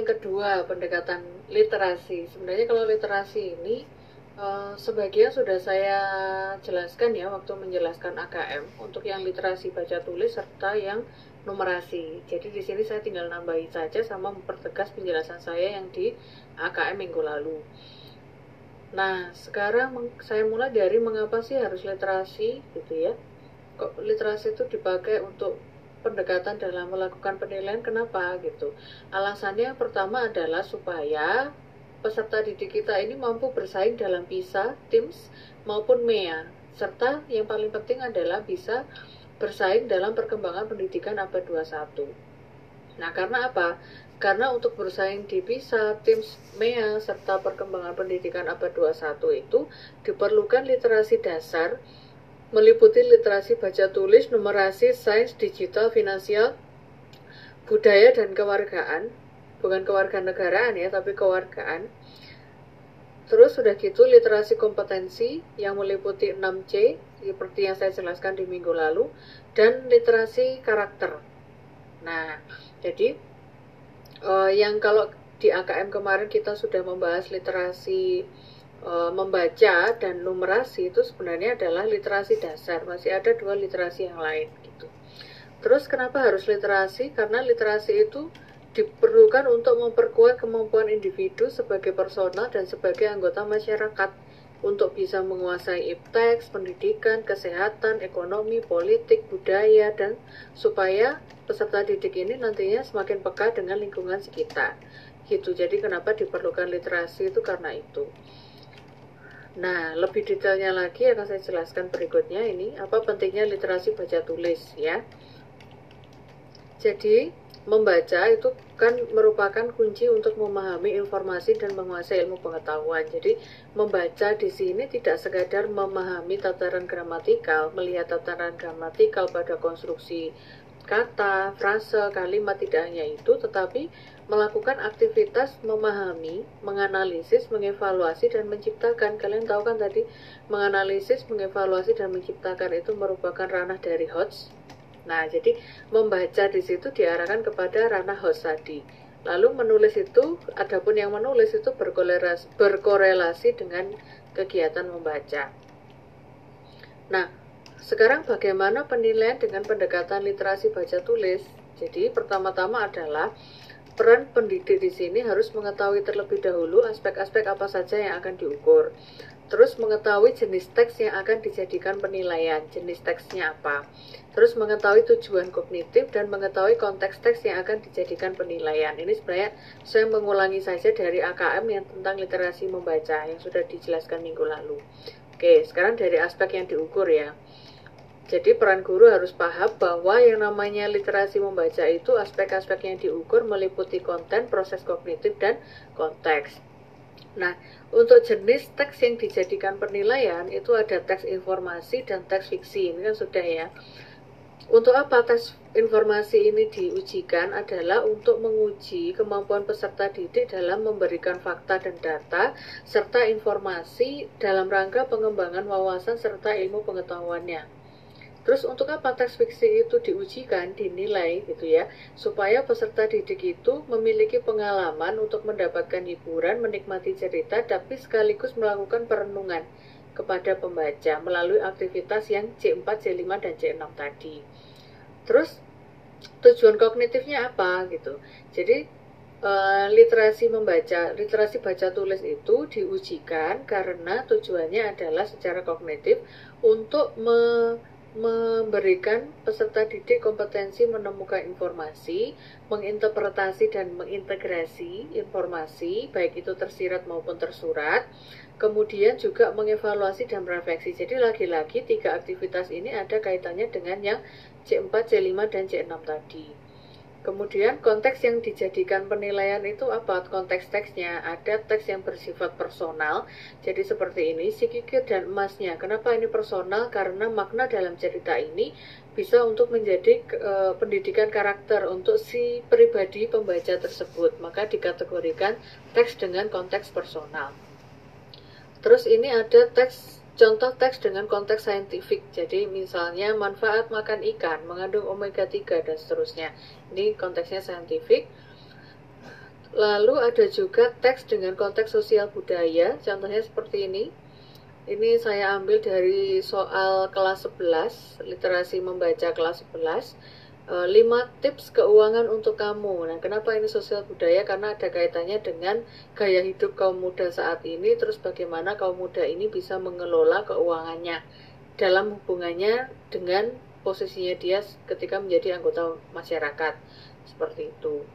yang kedua pendekatan literasi. Sebenarnya kalau literasi ini uh, sebagian sudah saya jelaskan ya waktu menjelaskan AKM untuk yang literasi baca tulis serta yang numerasi. Jadi di sini saya tinggal nambahin saja sama mempertegas penjelasan saya yang di AKM minggu lalu. Nah, sekarang saya mulai dari mengapa sih harus literasi gitu ya. Kok literasi itu dipakai untuk pendekatan dalam melakukan penilaian kenapa gitu. Alasannya pertama adalah supaya peserta didik kita ini mampu bersaing dalam PISA, TIMSS maupun MEA serta yang paling penting adalah bisa bersaing dalam perkembangan pendidikan abad 21. Nah, karena apa? Karena untuk bersaing di PISA, TIMSS, MEA, serta perkembangan pendidikan abad 21 itu diperlukan literasi dasar meliputi literasi baca tulis, numerasi, sains, digital, finansial, budaya, dan kewargaan. Bukan kewarganegaraan ya, tapi kewargaan. Terus sudah gitu literasi kompetensi yang meliputi 6C seperti yang saya jelaskan di minggu lalu dan literasi karakter. Nah, jadi uh, yang kalau di AKM kemarin kita sudah membahas literasi uh, membaca dan numerasi itu sebenarnya adalah literasi dasar. Masih ada dua literasi yang lain gitu. Terus kenapa harus literasi? Karena literasi itu diperlukan untuk memperkuat kemampuan individu sebagai personal dan sebagai anggota masyarakat untuk bisa menguasai ipteks, pendidikan, kesehatan, ekonomi, politik, budaya, dan supaya peserta didik ini nantinya semakin peka dengan lingkungan sekitar. Gitu. Jadi kenapa diperlukan literasi itu karena itu. Nah, lebih detailnya lagi akan saya jelaskan berikutnya ini apa pentingnya literasi baca tulis ya. Jadi, membaca itu kan merupakan kunci untuk memahami informasi dan menguasai ilmu pengetahuan. Jadi, membaca di sini tidak sekadar memahami tataran gramatikal, melihat tataran gramatikal pada konstruksi kata, frase, kalimat tidak hanya itu, tetapi melakukan aktivitas memahami, menganalisis, mengevaluasi, dan menciptakan. Kalian tahu kan tadi, menganalisis, mengevaluasi, dan menciptakan itu merupakan ranah dari HOTS, Nah, jadi membaca di situ diarahkan kepada ranah host tadi. Lalu menulis itu, adapun yang menulis itu berkorelasi, berkorelasi dengan kegiatan membaca. Nah, sekarang bagaimana penilaian dengan pendekatan literasi baca tulis? Jadi pertama-tama adalah peran pendidik di sini harus mengetahui terlebih dahulu aspek-aspek apa saja yang akan diukur. Terus mengetahui jenis teks yang akan dijadikan penilaian, jenis teksnya apa. Terus mengetahui tujuan kognitif dan mengetahui konteks teks yang akan dijadikan penilaian. Ini sebenarnya saya mengulangi saja dari AKM yang tentang literasi membaca yang sudah dijelaskan minggu lalu. Oke, sekarang dari aspek yang diukur ya. Jadi peran guru harus paham bahwa yang namanya literasi membaca itu aspek-aspek yang diukur meliputi konten, proses kognitif, dan konteks. Nah, untuk jenis teks yang dijadikan penilaian itu ada teks informasi dan teks fiksi. Ini kan sudah ya. Untuk apa tes informasi ini diujikan adalah untuk menguji kemampuan peserta didik dalam memberikan fakta dan data serta informasi dalam rangka pengembangan wawasan serta ilmu pengetahuannya. Terus untuk apa teks fiksi itu diujikan, dinilai gitu ya, supaya peserta didik itu memiliki pengalaman untuk mendapatkan hiburan, menikmati cerita, tapi sekaligus melakukan perenungan kepada pembaca melalui aktivitas yang C4, C5, dan C6 tadi. Terus tujuan kognitifnya apa gitu. Jadi uh, literasi membaca, literasi baca tulis itu diujikan karena tujuannya adalah secara kognitif untuk me memberikan peserta didik kompetensi menemukan informasi, menginterpretasi dan mengintegrasi informasi, baik itu tersirat maupun tersurat, kemudian juga mengevaluasi dan merefleksi. Jadi lagi-lagi tiga aktivitas ini ada kaitannya dengan yang C4, C5, dan C6 tadi. Kemudian konteks yang dijadikan penilaian itu apa? Konteks teksnya ada teks yang bersifat personal. Jadi seperti ini, si kikir dan emasnya. Kenapa ini personal? Karena makna dalam cerita ini bisa untuk menjadi e, pendidikan karakter untuk si pribadi pembaca tersebut. Maka dikategorikan teks dengan konteks personal. Terus ini ada teks Contoh teks dengan konteks saintifik, jadi misalnya manfaat makan ikan mengandung omega 3 dan seterusnya. Ini konteksnya saintifik. Lalu ada juga teks dengan konteks sosial budaya, contohnya seperti ini. Ini saya ambil dari soal kelas 11, literasi membaca kelas 11. 5 eh, tips keuangan untuk kamu. Nah, kenapa ini sosial budaya? Karena ada kaitannya dengan gaya hidup kaum muda saat ini, terus bagaimana kaum muda ini bisa mengelola keuangannya dalam hubungannya dengan posisinya dia ketika menjadi anggota masyarakat. Seperti itu.